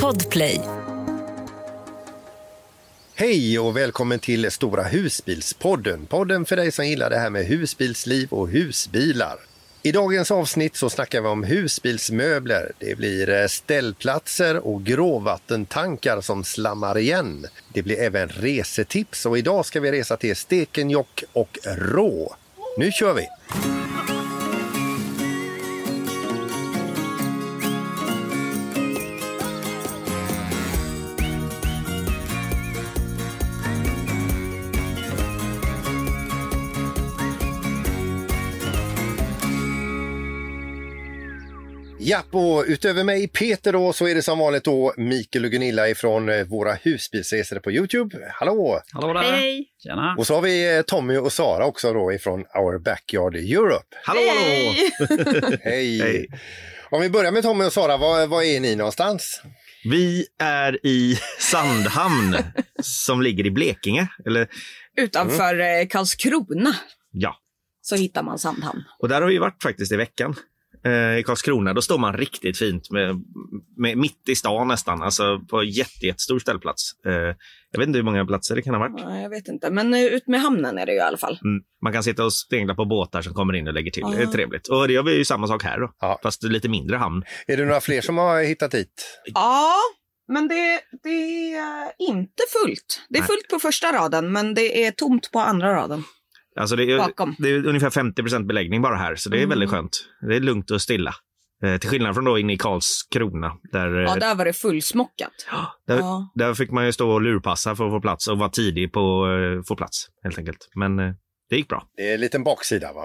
Podplay. Hej och välkommen till Stora husbilspodden. Podden för dig som gillar det här med husbilsliv och husbilar. I dagens avsnitt så snackar vi om husbilsmöbler. Det blir eh, ställplatser och gråvattentankar som slammar igen. Det blir även resetips och idag ska vi resa till Stekenjokk och Rå. Nu kör vi! Japp, och utöver mig Peter då så är det som vanligt då Mikael och Gunilla ifrån eh, våra husbilsresor på Youtube. Hallå! Hallå där! Hej! Tjena! Och så har vi eh, Tommy och Sara också då ifrån Our Backyard Europe. Hallå, hallå! Hej! Hej. Om vi börjar med Tommy och Sara, var, var är ni någonstans? Vi är i Sandhamn som ligger i Blekinge. Eller, Utanför eh, Karlskrona ja. så hittar man Sandhamn. Och där har vi varit faktiskt i veckan. Eh, I Karlskrona, då står man riktigt fint med, med, mitt i stan nästan, alltså på jätte, jättestor ställplats. Eh, jag vet inte hur många platser det kan ha varit. Ja, jag vet inte, men eh, ut med hamnen är det ju i alla fall. Mm. Man kan sitta och stengla på båtar som kommer in och lägger till. Det är trevligt. Och det gör vi ju samma sak här då, Ja. fast lite mindre hamn. Är det några fler som har hittat hit? Ja, men det, det är inte fullt. Det är Nej. fullt på första raden, men det är tomt på andra raden. Alltså det, är, Bakom. det är ungefär 50% beläggning bara här, så det är Mm. väldigt skönt. Det är lugnt och stilla. Eh, till skillnad från då inne i Karlskrona, där eh, Ja, där var det fullsmockat. Där, Ja. där fick man ju stå och lurpassa för att få plats och vara tidig på att eh, få plats helt enkelt. Men eh, det gick bra. Det är en liten baksida. Va?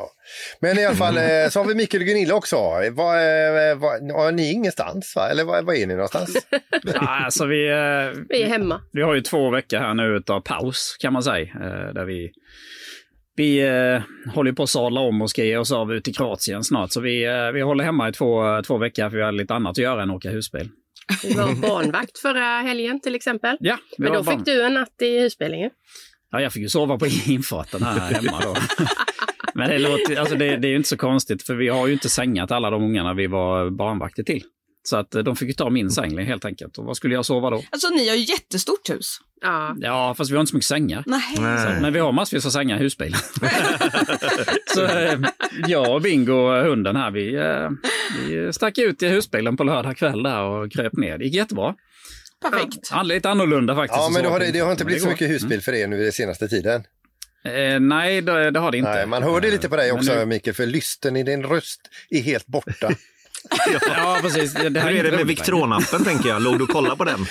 Men i alla fall eh, så har vi Mikael och Gunilla också. Var, var, var, ni är ingenstans va? Eller var, var är ni någonstans? Ja, alltså vi, eh, Vi är hemma. vi har ju två veckor här nu utav paus kan man säga. eh, Där vi vi eh, håller på att sadla om och ska ge oss av ut till Kroatien snart. Så vi, eh, vi håller hemma i två, två veckor för vi har lite annat att göra än åka husbil. Vi var barnvakt förra helgen till exempel. Ja, Men då barn. fick du en natt i husbilen. Ja, jag fick ju sova på infarten här hemma då. Men det, låter, alltså det, det är ju inte så konstigt för vi har ju inte sängat alla de ungarna vi var barnvakter till. Så att eh, de fick ju ta min säng helt enkelt. Och vad skulle jag sova då? Alltså, ni har ju jättestort hus. Ja. Ja, fast vi har inte så mycket sängar. Nej. Så, men vi har massvis av sängar i husbilen. så eh, jag och Bingo, och hunden här, vi, eh, vi stack ut i husbilen på lördag kväll där och kröp ner. Det gick jättebra. Perfekt. Ja, lite annorlunda faktiskt. Ja, men det har, det, det har inte blivit så mycket husbil för er nu den senaste tiden. Eh, nej, det, det har det inte. Nej, man hör det lite på dig också nu- Mikael, för lysten i din röst är helt borta. Ja, precis. Det, Hur är det med. Victronappen tänker jag? Låg du och kollade på den?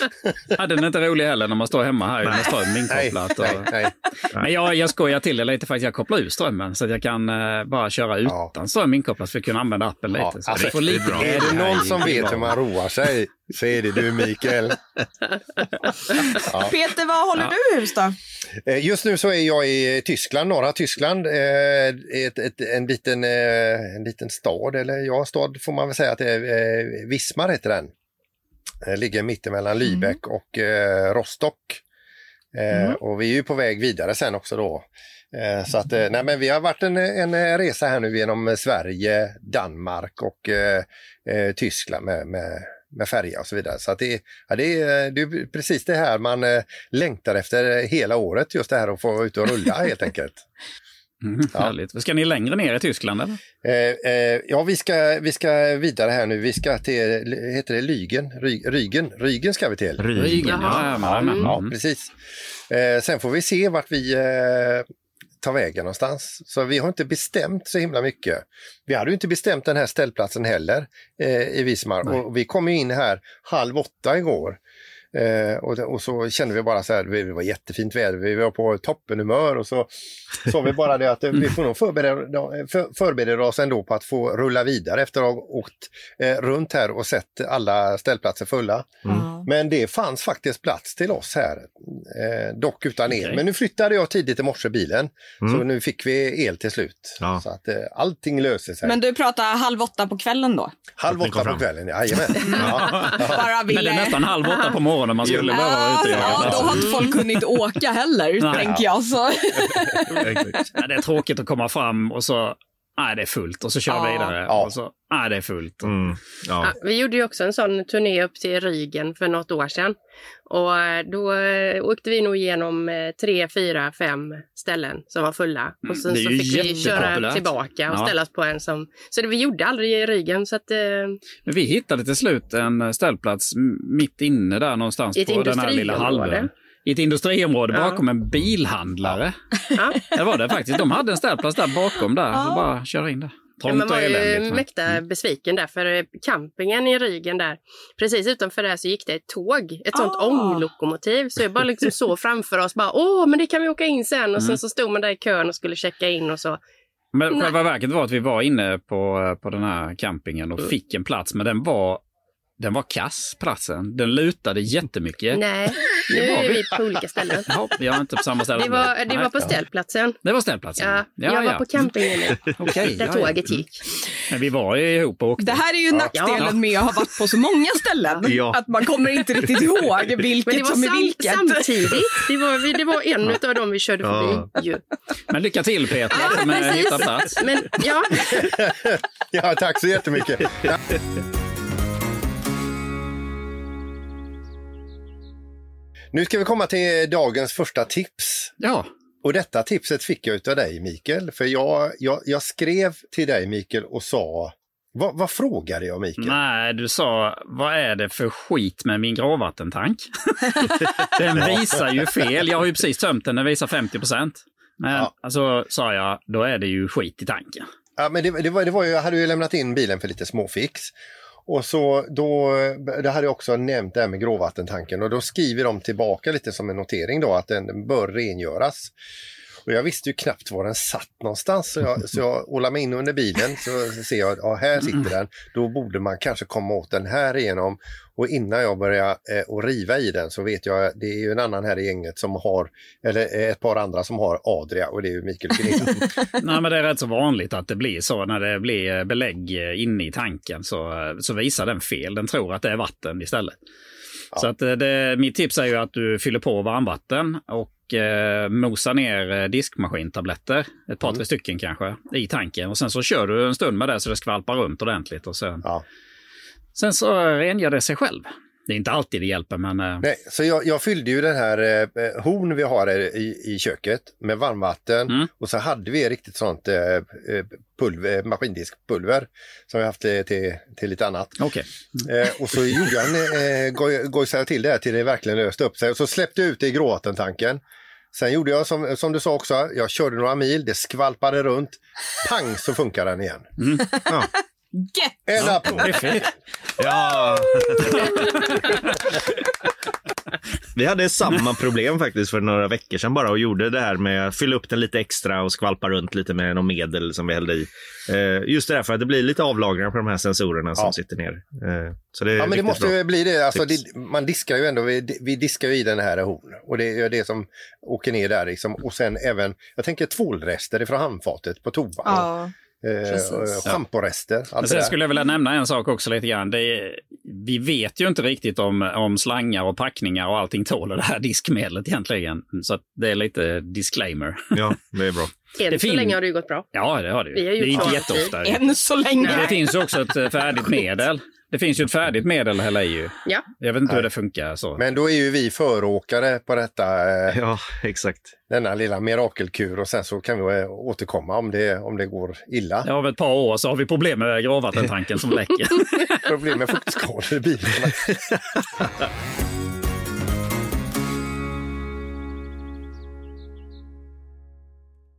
Ja, den är inte rolig heller när man står hemma här med ström nej, inkopplat. nej, Och... nej. Men jag, jag skojar till det lite faktiskt. Jag kopplar ur strömmen så att jag kan eh, bara köra Ja. utan ström inkopplat för att kunna använda appen lite. Ja, så alltså, det får lite. Är det någon som Nej, vet bra. hur man roar sig så är det du Mikael. Peter, vad håller du i hus då? Eh, Just nu så är jag i Tyskland, norra Tyskland. Eh, ett, ett, en, liten, eh, en liten stad, eller ja, stad får man väl säga att det är. Wismar heter den. Eh, ligger mittemellan Lübeck och eh, Rostock. Eh, Och vi är ju på väg vidare sen också då. Så att, nej men vi har varit en, en resa här nu genom Sverige, Danmark och eh, Tyskland med, med, med färja och så vidare. Så att det, ja, det, är, det är precis det här man eh, längtar efter hela året, just det här att få ute och rulla helt enkelt. Mm, Ja. Härligt. Ska ni längre ner i Tyskland? Eller? Eh, eh, ja, vi ska, vi ska vidare här nu. Vi ska till, heter det Lygen? Ry, Rygen? Rygen ska vi till. Rygen, ja. ja, mm. precis. Eh, sen får vi se vart vi tar vägen någonstans. Så vi har inte bestämt så himla mycket. Vi hade ju inte bestämt den här ställplatsen heller eh, i Wismar Nej. och vi kom in här halv åtta igår. Eh, och, och så kände vi bara så här, det var jättefint väder, vi var på toppenhumör och så sa vi bara det att eh, vi får nog förbereda, för, förbereda oss ändå på att få rulla vidare efter att ha åkt eh, runt här och sett alla ställplatser fulla. Ja. Men det fanns faktiskt plats till oss här, eh, dock utan el. Okej. Men nu flyttade jag tidigt i morse bilen, Mm. så nu fick vi el till slut. Ja. Så att eh, allting löser sig. Men du pratar halv åtta på kvällen då? Halv åtta på kvällen, jajamän. Ja. Bara Men det är nästan halv åtta på morgonen man skulle behöva vara ute Ja, då har inte folk hunnit åka heller, tänker jag. Så. Ja, det är tråkigt att komma fram och så nej det är fullt och så kör vi Ja. vidare. Ja. Och så, nej det är fullt. Mm. Ja. Ja, vi gjorde ju också en sån turné upp till Rygen för något år sedan. Och eh, då eh, åkte vi nog igenom eh, tre, fyra, fem ställen som var fulla. Och sen så fick vi köra tillbaka och Ja. ställa oss på en som... Så det, vi gjorde aldrig i Rygen så att... Eh, Men vi hittade till slut en ställplats mitt inne där någonstans på den här lilla halvön. I ett industriområde Ja. bakom en bilhandlare. ja. Det var det faktiskt. De hade en ställplats där bakom där. Så bara köra in där. Ja, man var ju mäkta besviken där, för eh, campingen i Rygen där, precis utanför där så gick det ett tåg, ett sånt Ah. ånglokomotiv. Så jag bara liksom så framför oss, bara åh, men det kan vi åka in sen. Och Mm. sen så stod man där i kön och skulle checka in och så. Men Nej. själva verket var att vi var inne på, på den här campingen och fick en plats, men den var, den var kass, platsen. Den lutade jättemycket. Nej, nu var är vi. vi på olika ställen. Ja, jag är inte på samma ställe. Det var, det var på ställplatsen. Det var ställplatsen? Ja, jag var på campingen nu, Okej, där ja, ja. tåget gick. Men vi var ju ihop och åkte. Det här är ju nackdelen Ja. med att ha varit på så många ställen. Ja. Att man kommer inte riktigt ihåg Men det vilket var som är vilket. samtidigt. Det var, vi- det var en av dem vi körde Ja. förbi. Ju. Men lycka till Peter Ja, med att hitta plats. Men ja, Ja, tack så jättemycket. Nu ska vi komma till dagens första tips. Ja, Och detta tipset fick jag av dig Mikael, för jag, jag, jag skrev till dig Mikael och sa, vad, vad frågade jag Mikael? nej, du sa vad är det för skit med min gråvattentank? den visar ju fel. Jag har ju precis tömt den, den visar 50 procent. Men Ja. alltså sa jag, då är det ju skit i tanken. Ja, men det, det, var, det var ju, jag hade ju lämnat in bilen för lite småfix. Och så då, det hade jag också nämnt det här med gråvattentanken och då skriver de tillbaka lite som en notering då att den bör rengöras. Och jag visste ju knappt var den satt någonstans så jag, så jag ålade mig in under bilen så ser jag, ja här sitter den. Då borde man kanske komma åt den här igenom. Och innan jag börjar eh, och riva i den så vet jag, det är ju en annan här i gänget som har, eller eh, ett par andra som har Adria och det är ju Mikael. Nej, men det är rätt så vanligt att det blir så när det blir belägg inne i tanken så, så visar den fel. Den tror att det är vatten istället. Så att eh, det, mitt tips är ju att du fyller på varmvatten och eh, mosar ner eh, diskmaskintabletter, ett par, tre stycken kanske, i tanken. Och sen så kör du en stund med det så det skvalpar runt ordentligt och sen, Ja. sen så rengör det sig själv. Det är inte alltid det hjälper, men eh, Nej, så jag, jag fyllde ju den här eh, horn vi har här i, i köket med varmvatten Mm. och så hade vi riktigt sånt eh, eh, pulver, maskindiskpulver som vi haft till, till, lite annat. okej. Eh, och så gjorde jag en, eh, goj- gojsade jag till det här till det verkligen löste upp sig och så släppte jag ut det i gråvattentanken. Sen gjorde jag som, som du sa också, jag körde några mil, det skvalpade runt, pang så funkar den igen. Ja. Get! En applåd! Ja. Vi hade samma problem faktiskt för några veckor sedan bara och gjorde det här med att fylla upp den lite extra och skvalpa runt lite med något medel som vi hällde i. Eh, just det där för att det blir lite avlagringar på de här sensorerna som Ja. sitter ner. Eh, så det är Ja men det måste bra. ju bli det. Alltså, det, man diskar ju ändå, vi, vi diskar ju i den här horn och det är det som åker ner där liksom. Och sen även, jag tänker tvålrester ifrån handfatet på toan. Ja, eh. Schamporester, det sen skulle jag vilja nämna en sak också lite grann. Det är, vi vet ju inte riktigt om, om slangar och packningar och allting tål det här diskmedlet egentligen. Så att det är lite disclaimer. Ja, det är bra. Än Det så fin- länge har det ju gått bra. Ja, det har det ju. Vi har det är inte jätteofta. än så länge. Men det finns ju också ett eh, färdigt medel. Det finns ju ett färdigt medel hälla i ju. Ja. Jag vet inte hur det funkar så. Men då är ju vi föråkare på detta, eh, Ja, exakt. denna lilla mirakelkur och sen så kan vi eh, återkomma om det, om det går illa. Ja, om ett par år så har vi problem med gråvattentanken som läcker. Problem med fuktskador i bilarna.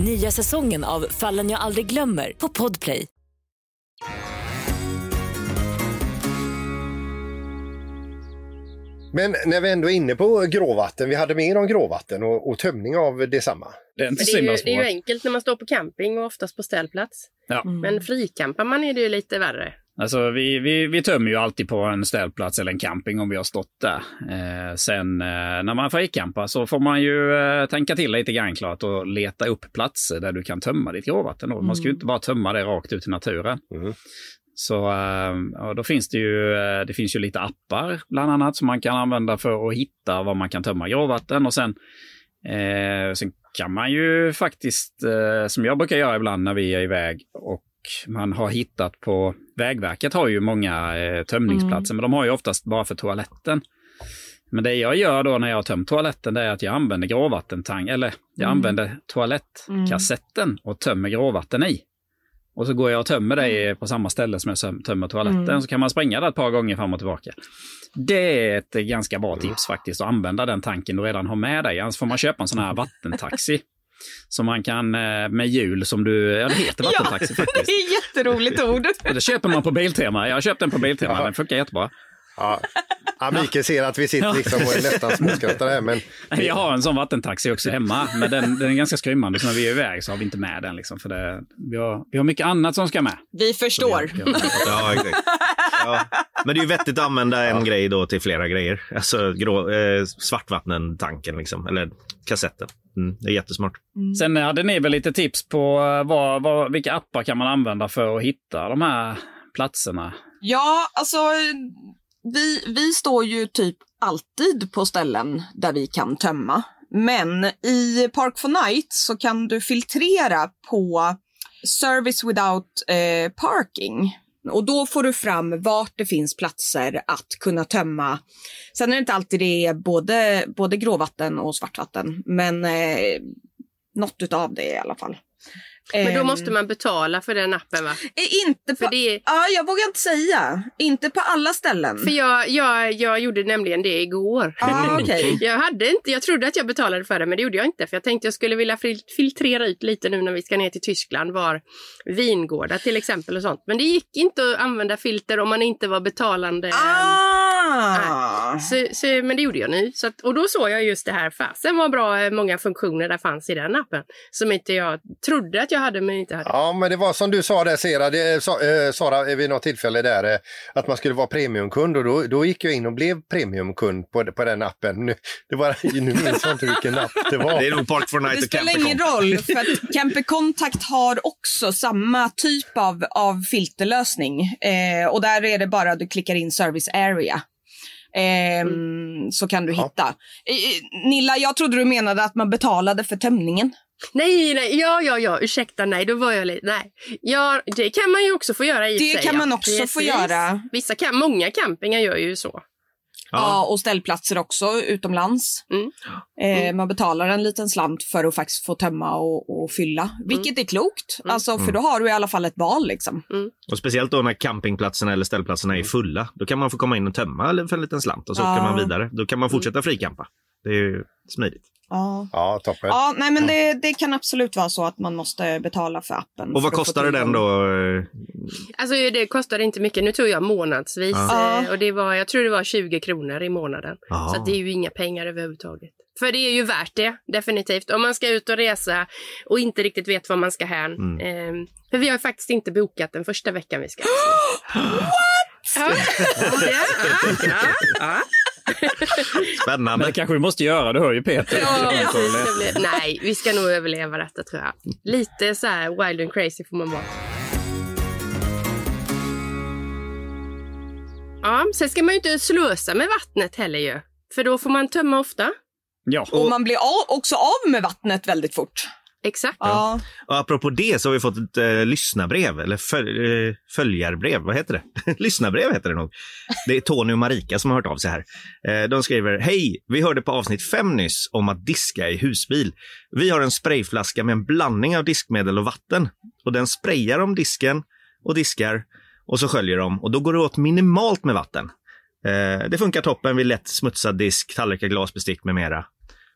Nya säsongen av Fallen jag aldrig glömmer på Podplay. Men när vi ändå är inne på gråvatten, vi hade mer om gråvatten och, och tömning av detsamma. Det är inte det, är ju, det är ju enkelt när man står på camping och oftast på ställplats. Ja. Men frikampar man är det ju lite värre. Alltså vi, vi, vi tömmer ju alltid på en ställplats eller en camping om vi har stått där. Eh, sen eh, när man fricampa så får man ju eh, tänka till lite grann klart och leta upp platser där du kan tömma ditt gråvatten. Då. Man ska ju inte bara tömma det rakt ut i naturen. Så eh, då finns det ju, eh, det finns ju lite appar bland annat som man kan använda för att hitta var man kan tömma gråvatten. Och sen, eh, sen kan man ju faktiskt, som jag brukar göra ibland när vi är iväg och man har hittat på, Vägverket har ju många eh, tömningsplatser, men de har ju oftast bara för toaletten. Men det jag gör då när jag har tömt toaletten det är att jag använder gråvattentang, eller jag använder toalettkassetten och tömmer gråvatten i. Och så går jag och tömmer det på samma ställe som jag tömmer toaletten, så kan man springa där ett par gånger fram och tillbaka. Det är ett ganska bra tips faktiskt, att använda den tanken du redan har med dig. Annars får man köpa en sån här vattentaxi. Som man kan eh, med hjul som du, ja det heter vattentaxi det faktiskt. är ett jätteroligt ord. Och det köper man på Biltema. Jag har köpt den på Biltema, den funkar jättebra. Ja. Ja, Mikael ser att vi sitter liksom och är nästan småskrattar här, men Jag har en sån vattentaxi också hemma, men den, den är ganska skrymmande. Så när vi är iväg så har vi inte med den. Liksom, för det, vi, har, vi har mycket annat som ska med. Vi förstår. Så vi har- Ja, exakt. Ja. Men det är ju vettigt att använda en grej då till flera grejer. Alltså grå, eh, svartvattentanken liksom, eller kassetten. Mm, det är jättesmart. Sen hade ni väl lite tips på eh, vad, vad, vilka appar kan man använda för att hitta de här platserna? Ja, alltså vi, vi står ju typ alltid på ställen där vi kan tömma. Men i Park for Night så kan du filtrera på Service without eh, parking. Och då får du fram vart det finns platser att kunna tömma. Sen är det inte alltid det är både, både gråvatten och svartvatten, men eh, något utav det i alla fall. Men då Ehm, måste man betala för den appen va? eh, inte För på, det är- Ja, jag vågar inte säga. Inte på alla ställen. För jag, jag, jag gjorde nämligen det igår. Ah, okej. Jag, hade inte, jag trodde att jag betalade för det, men det gjorde jag inte. För Jag tänkte jag skulle vilja fil- filtrera ut lite nu när vi ska ner till Tyskland, var vingårdar till exempel och sånt. Men det gick inte att använda filter om man inte var betalande. Ah! Så, så, men det gjorde jag nu. Så att, och då såg jag just det här. Fasen vad bra eh, många funktioner där fanns i den appen. Som inte jag trodde att jag hade men inte hade. Ja, men det var som du sa där Sara, det, sa, eh, Sara eh, vid något tillfälle där, eh, att man skulle vara premiumkund och då, då gick jag in och blev premiumkund på, på den appen. Nu, det var, nu minns jag inte vilken app det var. Det är nog Park for Night Det och spelar Campicom. ingen roll, för att Camper Contact har också samma typ av, av filterlösning. Eh, och där är det bara att du klickar in Service Area. Ehm, Så kan du hitta. Eh, eh, Nilla, jag trodde du menade att man betalade för tömningen. Nej, nej, ja, ja, ja, ursäkta, nej, då var jag lite, nej. Ja, det kan man ju också få göra i Det sig, kan man ja. också få göra. Vissa kan, många campingar gör ju så. Ja. och ställplatser också utomlands. Mm. Eh, man betalar en liten slant för att faktiskt få tömma och, och fylla. Vilket är klokt, alltså, för då har du i alla fall ett val. Liksom. Och speciellt då när campingplatserna eller ställplatserna är fulla. Då kan man få komma in och tömma eller för en liten slant och så Ja. åker man vidare. Då kan man fortsätta fricampa. Det är ju smidigt. Ja. Ja, toppen. Ja, nej, men det, det kan absolut vara så att man måste betala för appen. Och vad kostade den då? Alltså det kostade inte mycket, nu tog jag månadsvis Ja. eh, och det var, jag tror det var 20 kronor i månaden. Ja. Så att det är ju inga pengar överhuvudtaget. För det är ju värt det, definitivt. Om man ska ut och resa och inte riktigt vet var man ska hän. Mm. Ehm, för vi har faktiskt inte bokat den första veckan vi ska. What? Ja, ja, ja, ja. Spännande. Men det kanske vi måste göra, det hör ju Peter. Ja, det blir- Nej, vi ska nog överleva detta tror jag. Lite så här wild and crazy får man vara. Ja, sen ska man ju inte slösa med vattnet heller ju. För då får man tömma ofta. Ja. Och man blir också av med vattnet väldigt fort. Exakt. Ja. Och apropå det så har vi fått ett eh, lyssnarbrev, eller föl, eh, följarbrev, vad heter det? lyssnarbrev heter det nog. Det är Tony och Marika som har hört av sig här. Eh, de skriver, hej, vi hörde på avsnitt fem nyss om att diska i husbil. Vi har en sprayflaska med en blandning av diskmedel och vatten. Och den sprayar om disken och diskar och så sköljer de och då går det åt minimalt med vatten. Eh, det funkar toppen vid lätt smutsad disk, tallrikar, glas, bestick med mera.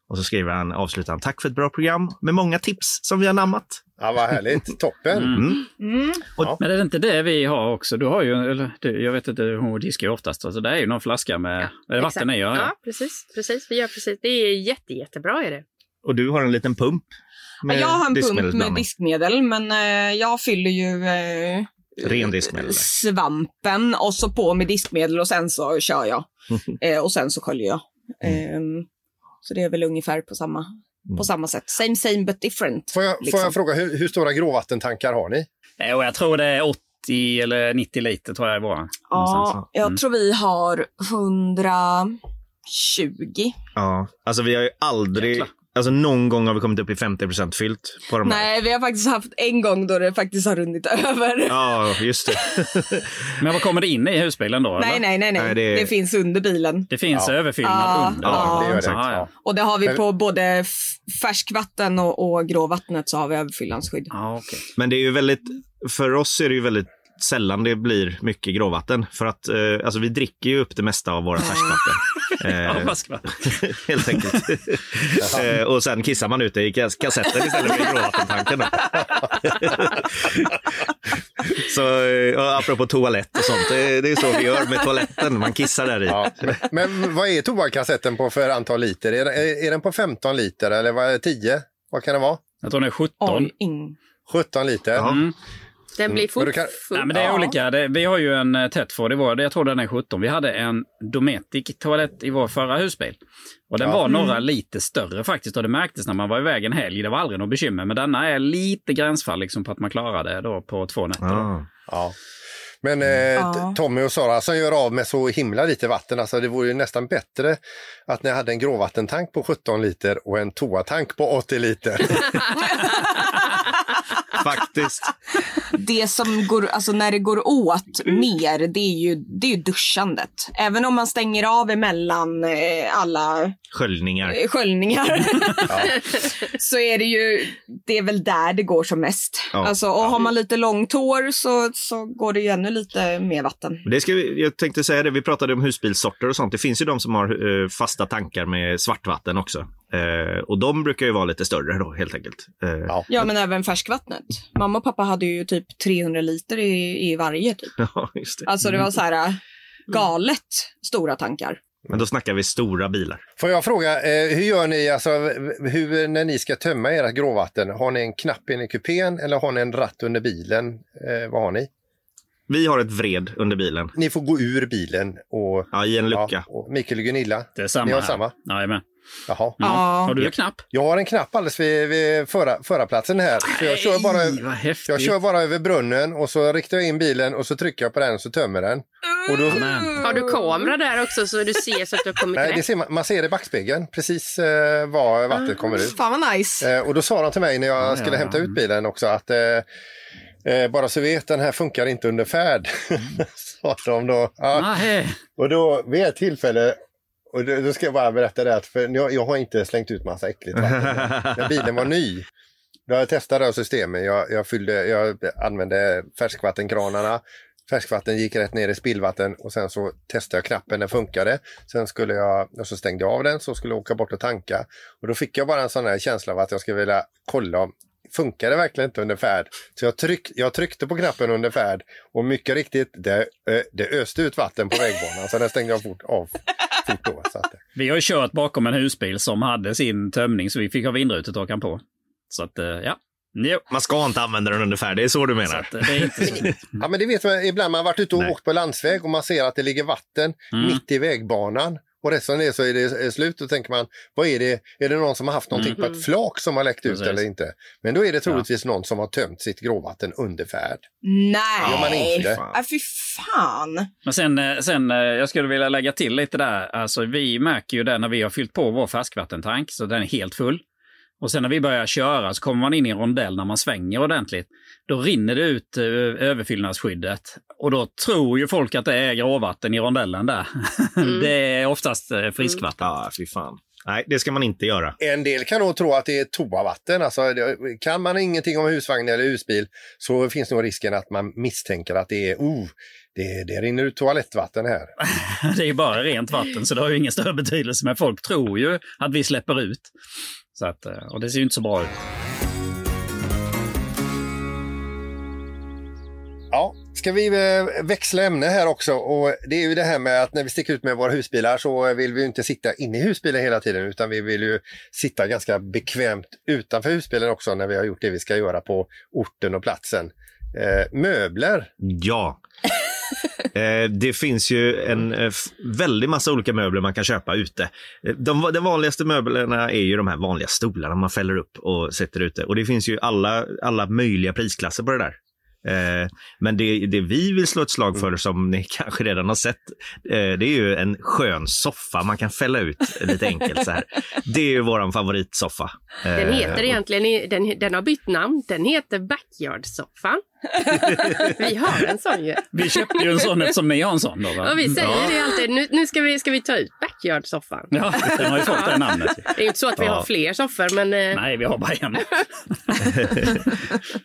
Och så skriver han, avslutar han, tack för ett bra program med många tips som vi har namnat. Ja, vad härligt. Toppen. Mm. Men är det inte det vi har också? Du har ju, eller du, jag vet inte, hon diskar ju oftast. Alltså det är ju någon flaska med eh, vatten i. Ja, Ja, ja. precis, precis. Vi gör precis. Det är jätte, jättebra är det. Och du har en liten pump med Jag har en pump med diskmedel, men eh, jag fyller ju eh, Ren diskmedel. svampen och så på med diskmedel och sen så kör jag. eh, och sen så sköljer jag. Ehm, så det är väl ungefär på samma, på samma sätt. Same same but different. Får jag, får liksom. jag fråga, hur, hur stora gråvattentankar har ni? Eh, jag tror det är 80 eller 90 liter tror jag är våran. Ja, jag Mm. tror vi har 120. Ja, alltså vi har ju aldrig, Jäklar. Alltså någon gång har vi kommit upp i 50% fyllt på de här. Nej, vi har faktiskt haft en gång då det faktiskt har runnit över. Ja, just det. Men vad kommer det in i husbilen då? Nej, eller? nej, nej, nej. Nej, det... det- finns under bilen. Det finns överfyllnad Ja, under? ja, det gör det. Ja, ja. Och det har vi på både färskvatten och, och gråvattnet så har vi överfyllnadsskydd. Ja, okej. Men det är ju väldigt, för oss är det ju väldigt sällan det blir mycket gråvatten. För att eh, alltså vi dricker ju upp det mesta av våra färskvatten. Ja, Eh, helt enkelt. eh, och sen kissar man ut det i kas- kassetten istället för i gråvattentanken. Så eh, och apropå toalett och sånt, det, det är så vi gör med toaletten. Man kissar där i. Ja. Men, vad är tobakkassetten på för antal liter? Är, är, är den på 15 liter eller vad är det, 10? Vad kan det vara? Jag tror den är 17. Oj, ing. 17 liter? Mm. Den blir Men fort kan-. Nej, men det är Ja. olika. Det, vi har ju en uh, Tetford i vår, jag tror den är 17. Vi hade en Dometic toalett i vår förra husbil. Och den Ja. var några lite större faktiskt och det märktes när man var iväg en helg. Det var aldrig något bekymmer. Men denna är lite gränsfall liksom på att man klarar det då på två nätter. Ah. Ja. Men eh, Ja. T- Tommy och Sara som gör av med så himla lite vatten, alltså det vore ju nästan bättre att ni hade en gråvattentank på 17 liter och en toatank på 80 liter. Faktiskt. Det som går, alltså när det går åt mer, det är ju, det är ju duschandet. Även om man stänger av emellan eh, alla Sköljningar. eh, sköljningar. så är det ju, det är väl där det går som mest. Ja. Alltså, och har man lite långt hår så, så går det ju ännu lite mer vatten. Det ska vi, jag tänkte säga det, vi pratade om husbilssorter och sånt. Det finns ju de som har eh, fasta tankar med svartvatten också. Eh, och de brukar ju vara lite större då helt enkelt. Eh, Ja. Ja, men även färskvattnet. Mamma och pappa hade ju typ 300 liter i, i varje. Typ. ja, just det. Alltså det var så här äh, galet stora tankar. Men då snackar vi stora bilar. Får jag fråga, eh, hur gör ni alltså, hur, när ni ska tömma ert gråvatten? Har ni en knapp in i kupén eller har ni en ratt under bilen? Eh, vad har ni? Vi har ett vred under bilen. Ni får gå ur bilen och... Ja, i en lucka. Ja, och Mikael och Gunilla, Det är samma ni har här. samma? Jajamän. Jaha. Ja. Har du en knapp? Jag har en knapp alldeles vid, vid förra, förarplatsen här. Så jag, kör bara, häftigt. jag kör bara över brunnen och så riktar jag in bilen och så trycker jag på den och så tömmer den. Och då, Amen. Har du kamera där också så du ser så att du har kommit nej, det ser man, man ser i backspegeln precis eh, var vattnet kommer ut. Fan vad nice. Eh, och då sa de till mig när jag Ja, skulle ja, hämta ja. ut bilen också att eh, eh, bara så vet, den här funkar inte under färd. sa de då. Ja. Nej. Och då vid ett tillfälle, och då, då ska jag bara berätta det att för jag, jag har inte slängt ut massa äckligt vatten. När bilen var ny, då jag testade jag systemet. Jag, jag, fyllde, jag använde färskvattenkranarna. Färskvatten gick rätt ner i spillvatten och sen så testade jag knappen, den funkade. Sen skulle jag, och så stängde jag av den, så skulle jag åka bort och tanka. Och då fick jag bara en sån här känsla av att jag skulle vilja kolla om Funkar det verkligen inte under färd? Så jag, tryck, jag tryckte på knappen under färd och mycket riktigt, det, eh, det öste ut vatten på vägbanan. Så den stängde jag fort av. Fort då, så att, Vi har ju kört bakom en husbil som hade sin tömning så vi fick ha vindrutetorkaren på. Så att, eh, ja. Jo. Man ska inte använda den under färd, det är så du Så menar? att, eh, det är inte så. Ja men det vet man, ibland man har varit ute och Nej. åkt på landsväg och man ser att det ligger vatten Mm. mitt i vägbanan. Och resten av det så är det slut. Då tänker man, vad är det? Är det någon som har haft någonting på ett flak som har läckt ut Mm. Precis. eller inte? Men då är det troligtvis någon som har tömt sitt gråvatten under färd. Nej. gör man inte. Äh, fy fan. Men sen, eh, sen, eh, jag skulle vilja lägga till lite där. Alltså vi märker ju det när vi har fyllt på vår färskvattentank, så den är helt full. Och sen när vi börjar köra så kommer man in i en rondell när man svänger ordentligt. Då rinner det ut eh, överfyllnadsskyddet. Och då tror ju folk att det är gråvatten i rondellen där. det är oftast eh, friskvatten. Ja, fy fan. Nej, det ska man inte göra. En del kan nog tro att det är toavatten. Alltså, det- kan man ingenting om husvagn eller husbil så finns nog risken att man misstänker att det är oh, det, det rinner ut toalettvatten här. Det är bara rent vatten så det har ju ingen större betydelse. Men folk tror ju att vi släpper ut. Så att, eh, och det ser ju inte så bra ut. Ja, ska vi eh, växla ämne här också och det är ju det här med att när vi sticker ut med våra husbilar så vill vi ju inte sitta inne i husbilen hela tiden utan vi vill ju sitta ganska bekvämt utanför husbilen också när vi har gjort det vi ska göra på orten och platsen. Eh, möbler. Ja. Eh, det finns ju en eh, väldig massa olika möbler man kan köpa ute. Eh, De, de vanligaste möblerna är ju de här vanliga stolarna man fäller upp och sätter ute. Och det finns ju alla, alla möjliga prisklasser på det där. Men det, det vi vill slå ett slag för, som ni kanske redan har sett, det är ju en skön soffa man kan fälla ut lite enkelt så här. Det är ju våran favoritsoffa. Den heter egentligen, den, den har bytt namn. Den heter Backyard-soffan. vi har en sån ju. Vi köpte ju en sån eftersom ni har en sån då va? Och vi säger ja. det alltid, nu, nu ska, vi, ska vi ta ut Backyard-soffan. Ja, den har ju fått det namnet. Det är ju inte så att vi Ja. har fler soffor, men eh, Nej, vi har bara en.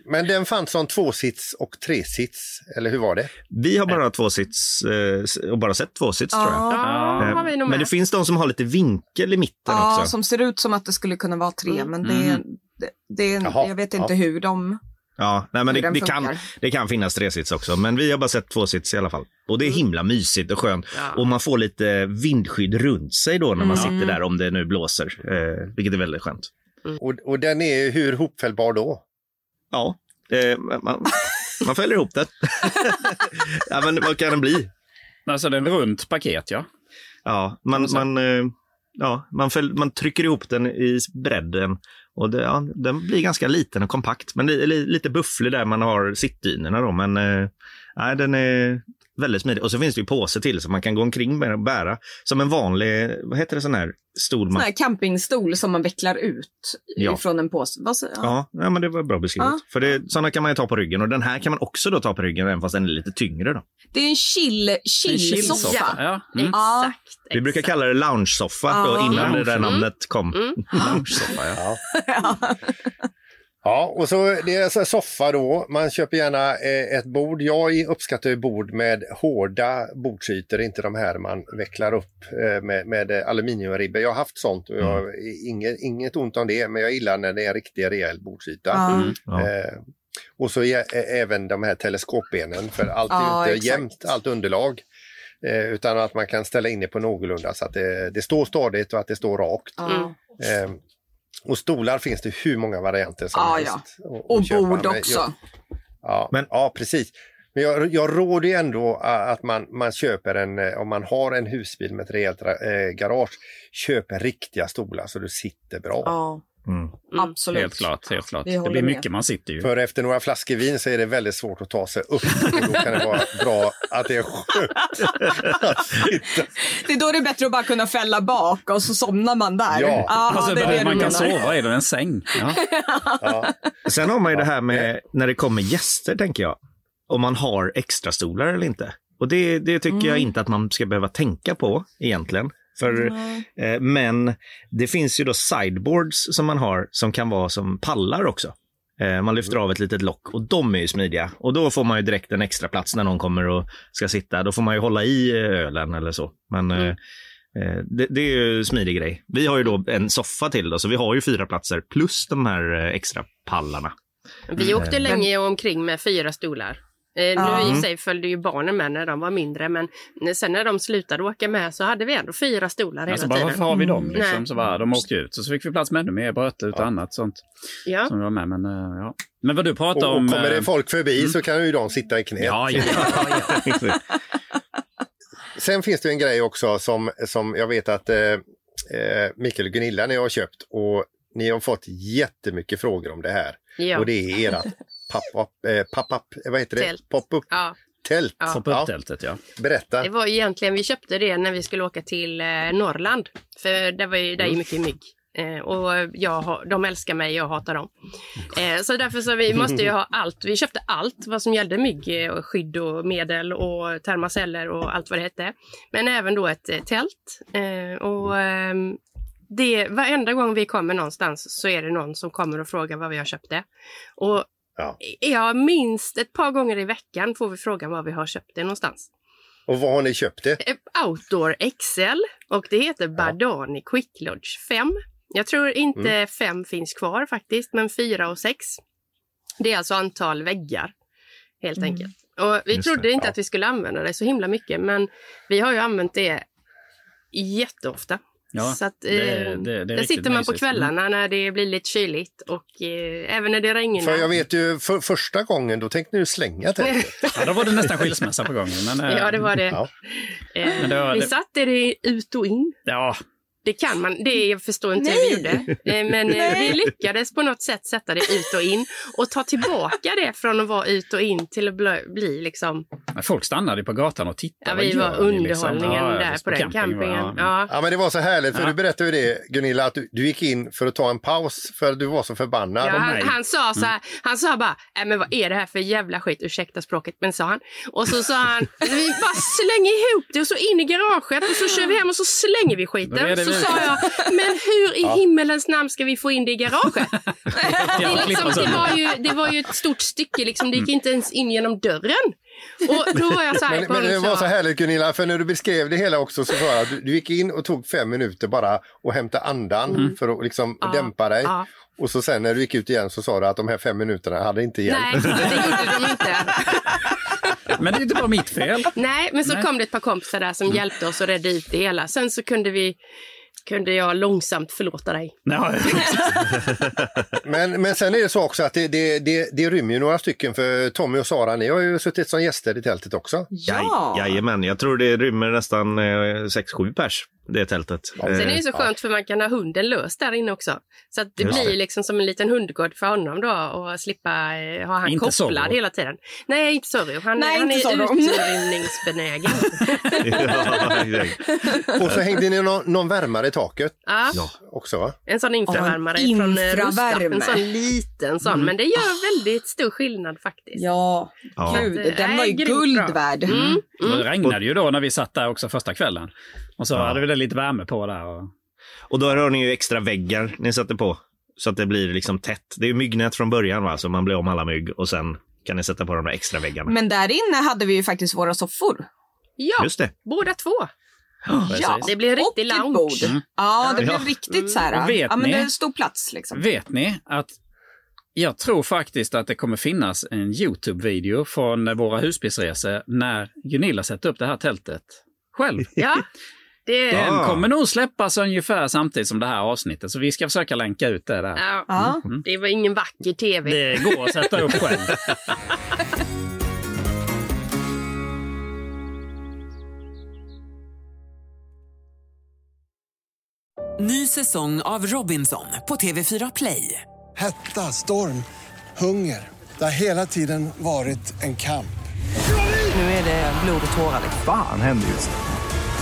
Men den fanns som tvåsits och tresits, eller hur var det? Vi har bara två sits eh, och bara sett två sits tror jag. ja, har vi nog Men det finns de som har lite vinkel i mitten Ja, också. som ser ut som att det skulle kunna vara tre, men det, Mm. det, det är, Jaha, jag vet ja. inte hur de... Ja, nej, men det, den det, kan, det kan finnas tresits också, men vi har bara sett tvåsits i alla fall. Och det är himla mysigt och skönt. Ja. Och man får lite vindskydd runt sig då när man Mm. sitter där om det nu blåser, eh, vilket är väldigt skönt. Och, och den är hur hopfällbar då? Ja, eh, man, man fäller ihop det. ja, men vad kan den bli? Alltså det är en runt paket ja. Ja, man, man, eh, ja, man, fäll, man trycker ihop den i bredden och det, ja, den blir ganska liten och kompakt. Men li, li, lite bufflig där man har sittdynorna då. Men eh, nej, den är väldigt smidig. Och så finns det ju påse till så man kan gå omkring med och bära som en vanlig, vad heter det, sån här stol? Sån här campingstol som man vecklar ut Ja. från en påse. Vad ja. ja, men det var bra beskrivet. Ja. För det, sådana kan man ju ta på ryggen och den här kan man också då ta på ryggen även fast den är lite tyngre. Då. Det är en chill, En chill-soffa. chillsoffa. Ja. Mm. Exakt. Vi brukar kalla det lounge-soffa innan det där Lounge. namnet kom. Mm. Lounge-soffa, ja. Ja, och så det är så soffa då. Man köper gärna eh, ett bord. Jag uppskattar ju bord med hårda bordsytor, inte de här man vecklar upp eh, med, med eh, aluminiumribbor. Jag har haft sånt och jag har inget, inget ont om det, men jag gillar när det är en riktig rejäl bordsyta. Mm. Eh, och så även de här teleskopbenen, för allt är Ja, inte exakt. jämnt, allt underlag. Eh, utan att man kan ställa in det på någorlunda så att det, det står stadigt och att det står rakt. Eh, och stolar finns det hur många varianter som Ja, helst. att- att Och köpa. bord också. Jag, ja, Men- ja, precis. Men jag, jag råder ju ändå att man, man köper en, eh, om man har en husbil med ett rejält eh, garage, köper riktiga stolar så du sitter bra. Ja, Mm. absolut. Helt klart. Helt klart. Det blir med. mycket man sitter ju. För efter några flaskor vin så är det väldigt svårt att ta sig upp. Och då kan det vara bra att det är skönt att sitta. Det är då det är bättre att bara kunna fälla bak och så somnar man där. Ja. Alltså, det är det man kan sova i en säng. Ja. Ja. Sen har man ju det här med när det kommer gäster, tänker jag. Om man har extra stolar eller inte. Och det, det tycker jag inte att man ska behöva tänka på egentligen. För, eh, men det finns ju då sideboards som man har som kan vara som pallar också. Eh, man lyfter av ett litet lock och de är ju smidiga. Och då får man ju direkt en extra plats när någon kommer och ska sitta. Då får man ju hålla i eh, ölen eller så. Men eh, eh, det, det är ju en smidig grej. Vi har ju då en soffa till då, så vi har ju fyra platser plus de här eh, extra pallarna. Vi åkte länge omkring med fyra stolar. Eh, nu i och sig följde ju barnen med när de var mindre, men sen när de slutade åka med så hade vi ändå fyra stolar hela Alltså bara tiden. varför har vi dem? Liksom? Nej. Så bara, de åkte ut och så fick vi plats med ännu mer bröte och annat sånt Ja. som vi var med. Men, eh, ja. men vad du pratar Och, och om... kommer det eh, folk förbi så kan ju de sitta i knät. Ja, ja, ja, ja. Sen finns det en grej också som, som jag vet att eh, eh, Mikael och Gunilla ni har köpt och ni har fått jättemycket frågor om det här. Ja. Och det är ert pop-up, eh, pop-up, eh, vad heter det? Tält. Pop-up Ja. tält. Ja. Pop-up-tältet, ja. Berätta. Det var egentligen, vi köpte det när vi skulle åka till eh, Norrland. För det var ju, där är ju mycket mygg. Eh, och jag, de älskar mig, jag hatar dem. Eh, så därför så vi måste ju ha allt. Vi köpte allt vad som gällde mygg, och skydd och medel och termoceller och allt vad det hette. Men även då ett tält. Och ehm, det, varenda gång vi kommer någonstans så är det någon som kommer och frågar vad vi har köpt det. Och Ja. ja, minst ett par gånger i veckan får vi frågan var vi har köpt det någonstans. Och var har ni köpt det? Eh, Outdoor XL och det heter Bardani Quick Lodge 5. Jag tror inte 5 finns kvar faktiskt, men 4 och 6. Det är alltså antal väggar helt enkelt. Och vi Just trodde det, inte ja. att vi skulle använda det så himla mycket, men vi har ju använt det jätteofta. Ja, så att, det eh, det- det är där sitter man på kvällarna när det blir lite kyligt och eh, även när det regnar. För jag vet ju för första gången då tänkte ni slänga tältet. Ja, då var det nästan skilsmässa på gång. Men, eh, Ja, det var det. Ja. Eh, Men det var- vi det- satte det ut och in. Ja, Det kan man. Det jag förstår inte hur vi gjorde. Eh, Men eh, vi lyckades på något sätt sätta det ut och in och ta tillbaka det från att vara ut och in till att bli, liksom... men folk stannade på gatan och tittade. Ja, vi var liksom? underhållningen Ja, ja, där visst, på den camping var- campingen. ja. Ja. Men det var så härligt för Ja. du berättade ju det Gunilla att du, du gick in för att ta en paus för att du var så förbannad. Ja, han, han sa så här, han sa bara, äh, men vad är det här för jävla skit, ursäkta språket, men sa han. Och så sa han, vi bara slänger ihop det och så in i garaget och så kör vi hem och så slänger vi skiten. Sa jag, men hur i himmelens namn ska vi få in det i garaget? Det, liksom, det, var ju, det var ju ett stort stycke, liksom, det gick inte ens in genom dörren. Och då var jag så här Men, men det var så härligt Gunilla, för när du beskrev det hela också så var du, du gick in och tog fem minuter bara och hämtade andan för att liksom Ja, dämpa dig. ja. Och så sen när du gick ut igen så sa du att de här fem minuterna hade inte hjälpt. Nej, det gjorde de inte. Men det är inte bara mitt fel. Nej, men så Nej. kom det ett par kompisar där som hjälpte oss att rädda ut det hela. Sen så kunde vi kunde jag långsamt förlåta dig. Ja, Men, men sen är det så också att det, det, det, det rymmer ju några stycken för Tommy och Sara, ni har ju suttit som gäster i tältet också. Ja. Jaj, jajamän, jag tror det rymmer nästan eh, 6-7 pers, det tältet. Ja, Sen är det Eh, så skönt för man kan ha hunden lös där inne också. Så att det Just blir det. liksom som en liten hundgård för honom då och slippa eh, ha han Inte kopplad hela tiden. Nej, inte Zorro. Han, Nej, han inte är utrymningsbenägen. ja. Och så hängde ni någon, någon värmare i taket Ja, också va? en sån infravärmare en från eh, Rusta. infravärme. En sån liten sån. Men det gör väldigt stor skillnad faktiskt. Ja, Ja. gud, Det den är var ju grymt guld värd. Mm. Det regnade ju då när vi satt där också första kvällen. Och så Ja. hade vi det lite värme på där. Och... Och då har ni ju extra väggar ni sätter på. Så att det blir liksom tätt. Det är ju myggnät från början va, så man blir om alla mygg och sen kan ni sätta på de där extra väggarna. Men där inne hade vi ju faktiskt våra soffor. Ja, Just det. båda två. Ja, Det och riktig lounge. bord. Ja, det Ja. blev riktigt så här. Vet Ja, men ni- det är stor plats liksom. Vet ni att jag tror faktiskt att det kommer finnas en Youtube-video från våra husbilsresor när Gunilla sätter upp det här tältet själv. Ja, det. Den Ja. kommer nog släppas ungefär samtidigt som det här avsnittet, så vi ska försöka länka ut det där. Ja, Ja. det var ingen vacker tv. Det går att sätta upp själv. Ny säsong av Robinson på TV4 Play. Hetta, storm, hunger. Det har hela tiden varit en kamp. Nu är det blod och tårar. Fan händer just nu.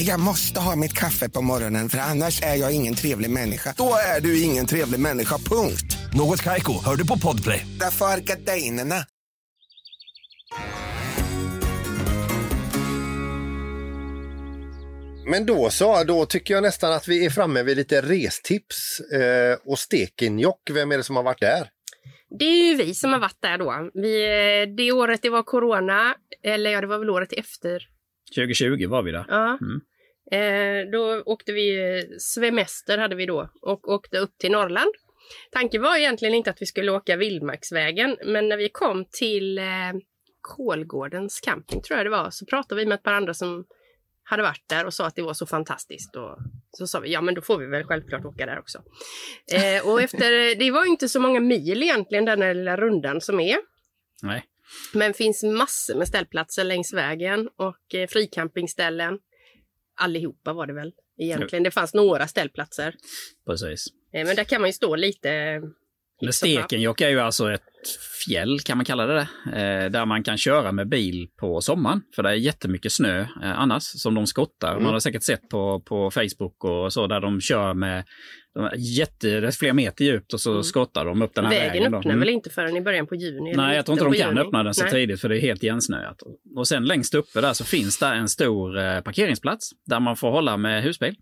Jag måste ha mitt kaffe på morgonen för annars är jag ingen trevlig människa. Då är du ingen trevlig människa, punkt. Något Kaiko, hör du på Podplay. Därför är gardinerna. Men då så, då tycker jag nästan att vi är framme vid lite restips. Eh, och Stekenjokk, vem är det som har varit där? Det är ju vi som har varit där då. Vi, eh, det året det var corona, eller ja, det var väl året efter. 2020 var vi där. Ja. Mm. Eh, då åkte vi, eh, svemester hade vi då, och åkte upp till Norrland. Tanken var egentligen inte att vi skulle åka Vildmarksvägen, men när vi kom till eh, Kolgårdens camping, tror jag det var, så pratade vi med ett par andra som hade varit där och sa att det var så fantastiskt. Och så sa vi, ja men då får vi väl självklart åka där också. Eh, och efter, det var ju inte så många mil egentligen, den här lilla rundan som är. Nej. Men finns massor med ställplatser längs vägen och eh, fricampingställen. Allihopa var det väl egentligen. Det fanns några ställplatser. Precis. Eh, men där kan man ju stå lite... Men. Stekenjokk är ju alltså ett fjäll, kan man kalla det, eh, där man kan köra med bil på sommaren. För det är jättemycket snö eh, annars som de skottar. Mm. Man har säkert sett på, på Facebook och så där de kör med de jätte, det flera meter djupt och så Mm. skottar de upp den här vägen. Vägen öppnar Mm. väl inte förrän i början på juni? Nej, jag tror inte de kan juni. öppna den så Nej. tidigt för det är helt igensnöat. Och sen längst uppe där så finns där en stor eh, parkeringsplats där man får hålla med husbil.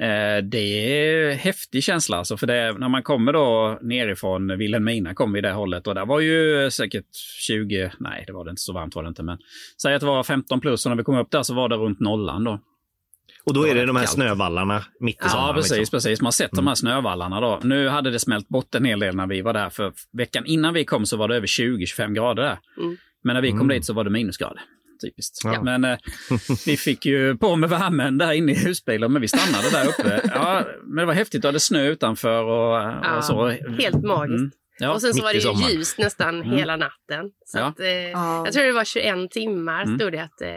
Eh, det är häftig känsla alltså, för det, när man kommer då nerifrån Vilhelmina kom vi i det hållet och där var ju säkert 20, nej det var det inte så varmt var det inte, men säg att det var 15 plus och när vi kom upp där så var det runt nollan då. Och då är det de här kallt. snövallarna mitt i Ja, sommaren. precis, liksom. precis. Man har sett de här snövallarna då. Nu hade det smält bort en hel del när vi var där, för veckan innan vi kom så var det över 20-25 grader där. Mm. Men när vi kom Mm. dit så var det minusgrader. Typiskt. Ja. Men eh, vi fick ju på med värmen där inne i husbilen, men vi stannade där uppe. Ja, men det var häftigt, det hade snö utanför och, Ja, och så. Helt magiskt. Mm. Ja, och sen så var det ju ljust nästan Mm. hela natten. Så Ja. att, eh, Ja. Jag tror det var 21 timmar Mm. stod det att, eh,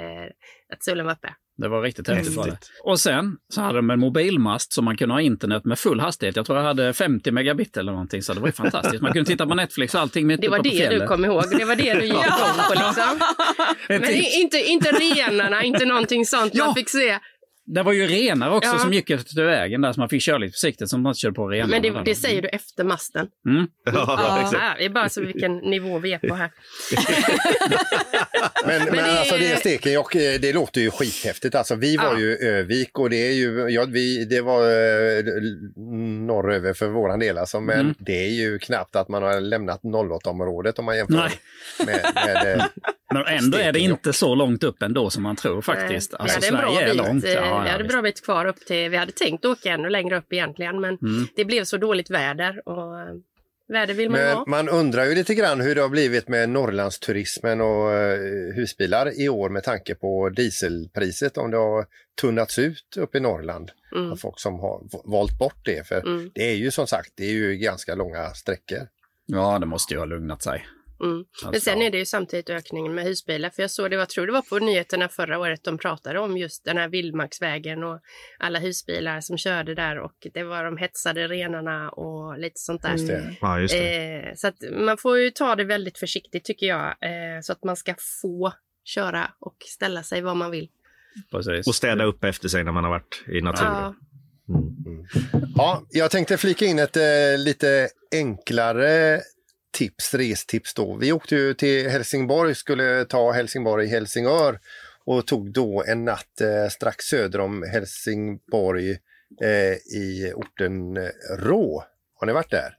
att solen var uppe. Det var riktigt häftigt. Var det. Och sen så hade de en mobilmast så man kunde ha internet med full hastighet. Jag tror jag hade 50 megabit eller någonting, så det var ju fantastiskt. Man kunde titta på Netflix och allting mitt Det var uppe på det du kom ihåg. Det var det du gick igång på liksom. Men inte, inte renarna, inte någonting sånt Ja. man fick se. Det var ju renar också Ja. som gick efter vägen där, så man fick köra lite försiktigt så man inte körde på renarna. Men det, det säger du efter masten. Mm. Ja, Ja. exakt. Ja, det är bara så vilken nivå vi är på här. Men, men, det är- alltså det Stekenjokk, eh, det låter ju skithäftigt. Alltså vi var Ja. ju Övik och det är ju, ja, vi, det var eh, norröver för våran del alltså, men Mm. det är ju knappt att man har lämnat 08-området om man jämför Nej. med, med eh, Men ändå är det inte så långt upp ändå som man tror faktiskt. Nej, Alltså, vi hade en bra Sverige bit, långt. eh, Ja, vi ja, hade bra bit kvar upp till, vi hade tänkt åka ännu längre upp egentligen, men Mm. det blev så dåligt väder och eh, väder vill man Men ha. man undrar ju lite grann hur det har blivit med Norrlandsturismen och eh, husbilar i år med tanke på dieselpriset, om det har tunnats ut uppe i Norrland Mm. av folk som har valt bort det. För Mm. det är ju som sagt, det är ju ganska långa sträckor. Ja, det måste ju ha lugnat sig. Mm. Men Alltså, sen ja. är det ju samtidigt ökningen med husbilar. För jag såg det, var, tror det var på nyheterna förra året de pratade om just den här vildmarksvägen och alla husbilar som körde där och det var de hetsade renarna och lite sånt där. Just det. Ja, just det. Eh, så att man får ju ta det väldigt försiktigt tycker jag. Eh, så att man ska få köra och ställa sig var man vill. Precis. Och städa upp efter sig när man har varit i naturen. Ja, Ja, jag tänkte flika in ett eh, lite enklare tips, restips då. Vi åkte ju till Helsingborg, skulle ta Helsingborg i Helsingör och tog då en natt eh, strax söder om Helsingborg eh, i orten eh, Rå. Har ni varit där?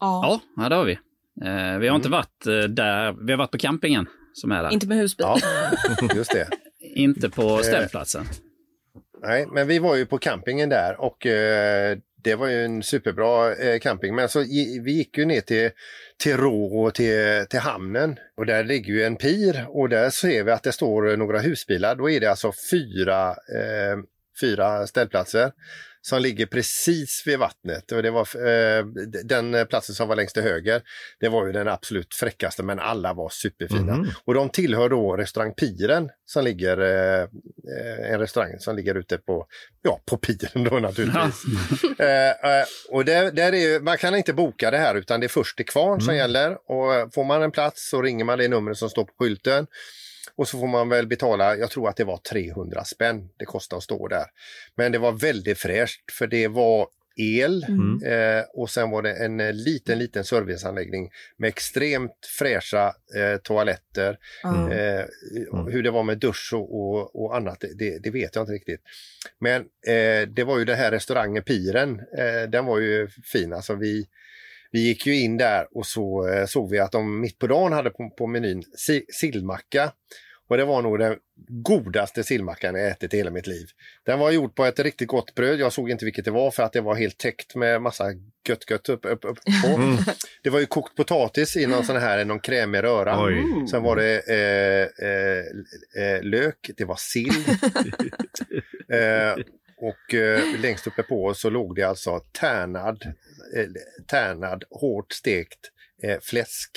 Ja. Ja, det har vi. Eh, vi har inte varit eh, där. Vi har varit på campingen som är där. Inte med husbil. Ja, just det. Inte på ställplatsen. Nej, men vi var ju på campingen där och eh, det var ju en superbra eh, camping. Men så vi gick ju ner till, till Rå och till, till hamnen och där ligger ju en pir och där ser vi att det står några husbilar. Då är det alltså fyra, eh, fyra ställplatser som ligger precis vid vattnet. Och det var eh, den platsen som var längst till höger. Det var ju den absolut fräckaste men alla var superfina. Mhm. Och de tillhör då restaurang Piren som ligger, eh, eh, en restaurang som ligger ute på, ja, på Piren då naturligtvis. eh, eh, och där, där är man kan inte boka det här utan det är först till kvarn som gäller och får man en plats så ringer man det numret som står på skylten. Och så får man väl betala, jag tror att det var 300 spänn det kostade att stå där. Men det var väldigt fräscht för det var el eh, och sen var det en eh, liten, liten serviceanläggning med extremt fräscha eh, toaletter. Ja. Eh, Hur det var med dusch och, och, och annat, det- det, det vet jag inte riktigt. Men eh, det var ju den här restaurangen Piren, eh, den var ju fin. Alltså vi, vi gick ju in där och så eh, såg vi att de mitt på dagen hade på, på menyn si, sillmacka. Och det var nog den godaste sillmackan jag ätit i hela mitt liv. Den var gjord på ett riktigt gott bröd. Jag såg inte vilket det var för att det var helt täckt med massa gött gött upp, upp, upp på. Det var ju kokt potatis i någon sån här, någon krämig röra. Oj. Sen var det eh, eh, eh, lök, det var sill. eh, och eh, längst uppe på så låg det alltså tärnad, eh, tärnad hårt stekt eh, fläsk.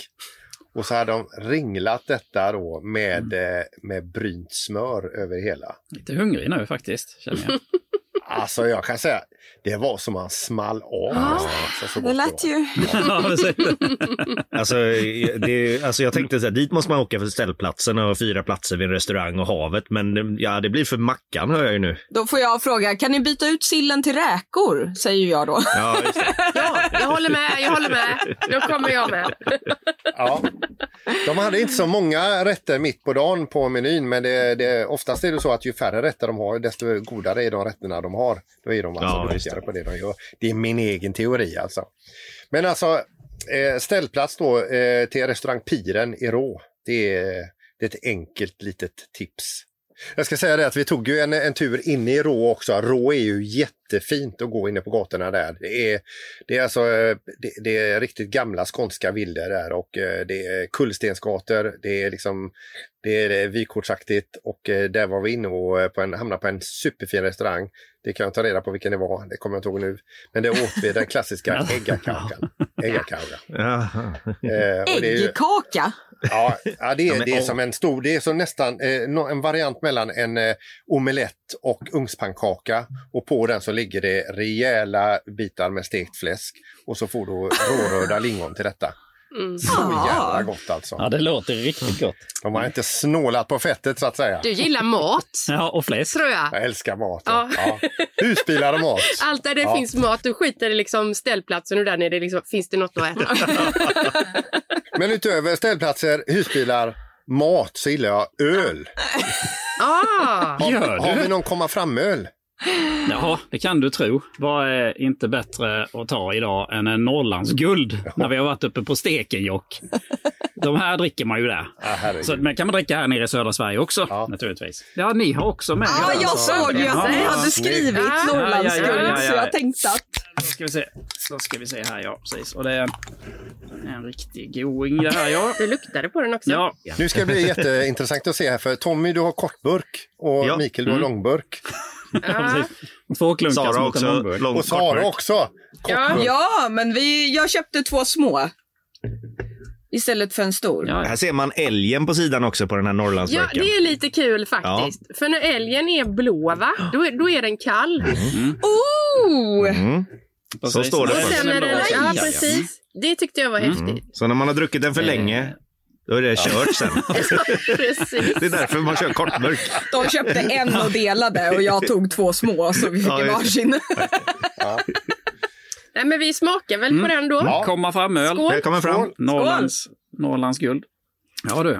Och så hade de ringlat detta då med, eh, med brynt smör över hela. Lite hungrig nu faktiskt, känner jag. Alltså jag kan säga, det var som man small av. Ja, alltså, så Det lät ju... Alltså, det, alltså jag tänkte så här, dit måste man åka för ställplatsen och fyra platser vid en restaurang och havet. Men ja, det blir för mackan hör jag ju nu. Då får jag fråga, kan ni byta ut sillen till räkor? Säger jag då. Ja, just det. ja, jag håller med, jag håller med. Då kommer jag med. Ja. De hade inte så många rätter mitt på dagen på menyn men det, det, oftast är det så att ju färre rätter de har desto godare är de rätterna de har. Då är de alltså Duktigare på det de gör. Det är min egen teori alltså. Men alltså eh, ställplats då eh, till restaurang Piren i Rå. Det är, det är ett enkelt litet tips. Jag ska säga det att vi tog ju en, en tur inne i Rå också. Rå är ju jättefint att gå inne på gatorna där. Det är, det är, alltså, eh, det, det är riktigt gamla skånska villor där och eh, det är kullstensgator. Det är liksom det är vykortsaktigt och eh, där var vi inne och eh, på en, hamnade på en superfin restaurang. Det kan jag ta reda på vilken det var, det kommer jag inte ihåg nu. Men det åt vi den klassiska äggakakan. Äggakaka. Eh, Äggkaka? Ja, ja det, är, det är som en stor, det är som nästan eh, en variant mellan en eh, omelett och ugnspannkaka. Och på den så ligger det rejäla bitar med stekt fläsk. Och så får du rårörda lingon till detta. Mm. Så jävla gott alltså. Ja, det låter riktigt gott. De har inte snålat på fettet så att säga. Du gillar mat, Ja, och fläsk. tror jag. Jag älskar mat. Ja. Ja. Husbilar och mat. Allt där det Ja. finns mat, du skiter i liksom ställplatsen och där nere liksom, finns det något att äta. Men utöver ställplatser, husbilar, mat så gillar jag öl. ah, Gör Har vi någon komma fram-öl? Jaha, det kan du tro. Vad är inte bättre att ta idag än en Norrlandsguld när vi har varit uppe på Stekenjokk? De här dricker man ju där. Ah. Så, men kan man dricka här nere i södra Sverige också, Ja. naturligtvis. Ja, ni har också med. Ja, det. jag såg ju att ni hade skrivit Ja, Norrlandsguld ja, ja, ja, ja. så jag tänkte att Då ska vi se. Då ska vi se här, ja. Precis. Och det är en, riktig going det här, ja. du luktade på den också. Ja, Nu ska det bli jätteintressant att se här för Tommy du har kortburk och Ja. Mikael du har Mm. långburk. Ja. Två klunkar Sara också. Och Sara kortburk. också! Ja. Ja, men vi, jag köpte två små. Istället för en stor. Ja, Här ser man älgen på sidan också på den här Ja, Norrlandsburken. det är lite kul faktiskt. För när älgen är blå, va? Då, är- då är den kall. Oh! Mm. precis. så står det Och först. sen är den, ja, Ja, ja. precis. Det tyckte jag var häftigt. Så när man har druckit den för länge, då är det kört sen. precis. Det är därför man kör kortburk. De köpte en och delade och jag tog två små så vi fick Ja, varsin. Nej, men vi smakar väl på den då. Ja. Komma fram öl. Skål. Det kommer fram. Norrlands, Norrlands guld. Ja du.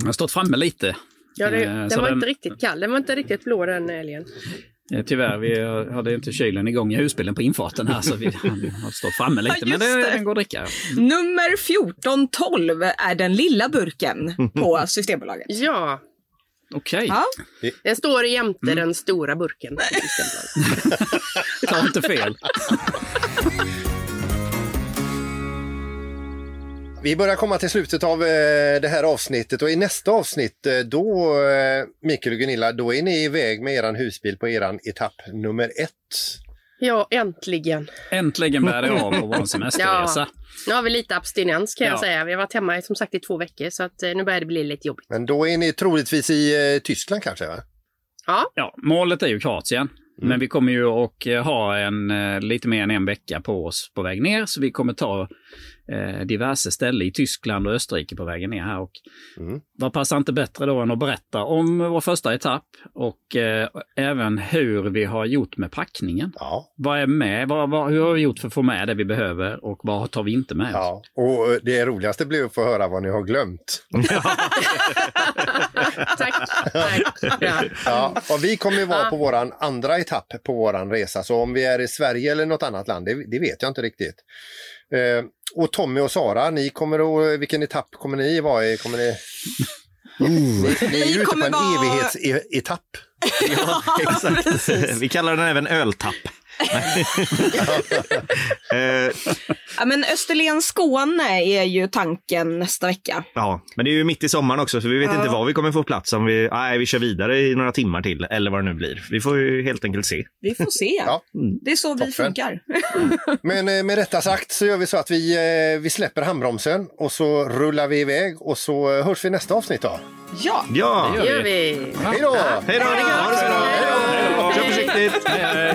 Jag har stått framme lite. Ja, det, Eh, den så var den- inte riktigt kall. Den var inte riktigt blå den älgen. Eh, Tyvärr, vi hade inte kylen igång i husbilen på infarten här så vi har stått framme lite. Ja, men det, den går att dricka. Nummer 1412 är den lilla burken på Systembolaget. Ja, Okej, Ja. den står jämte Mm. den stora burken. på Systembolaget. ta inte fel. Vi börjar komma till slutet av eh, det här avsnittet och i nästa avsnitt eh, då, eh, Mikael och Gunilla, då är ni iväg med eran husbil på eran etapp nummer ett. Ja, äntligen. Äntligen bär det av på vår semesterresa. Nu har vi lite abstinens kan jag Ja. säga. Vi har varit hemma som sagt i två veckor så att nu börjar det bli lite jobbigt. Men då är ni troligtvis i eh, Tyskland kanske? Va? Ja, Ja, målet är ju Kroatien. Men vi kommer ju att ha en, lite mer än en vecka på oss på väg ner. Så vi kommer ta eh, diverse ställen i Tyskland och Österrike på vägen ner här. Och Mm. Vad passar inte bättre då än att berätta om vår första etapp och eh, även hur vi har gjort med packningen. Ja. Vad är med? Vad, vad, hur har vi gjort för att få med det vi behöver och vad tar vi inte med ja. Och eh, det roligaste blir att få höra vad ni har glömt. tack. tack. Ja. Ja, och vi kommer vara på våran andra etapp på våran resa. Så om vi är i Sverige eller något annat land, det, det vet jag inte riktigt. Eh, och Tommy och Sara, ni kommer att, vilken etapp kommer ni vara i? Kommer ni, ni, ni är ju ute på en vara- evighetsetapp. Ja, exakt. Vi kallar den även öltapp. Ja, men Österlen Skåne är ju tanken nästa vecka. ja, men det är ju mitt i sommaren också, så vi vet Ja. inte var vi kommer få plats om vi, nej, vi kör vidare i några timmar till, eller vad det nu blir. Vi får ju helt enkelt se. Vi får se. Ja. Det är så vi Toppen. funkar. Men eh, med detta sagt så gör vi så att vi, eh, vi släpper handbromsen och så rullar vi iväg och så eh, hörs vi nästa avsnitt då. Ja. Ja, Det gör vi. Hej då! hej då! Ha det så bra! Hej då! Kör försiktigt! Hej, hej.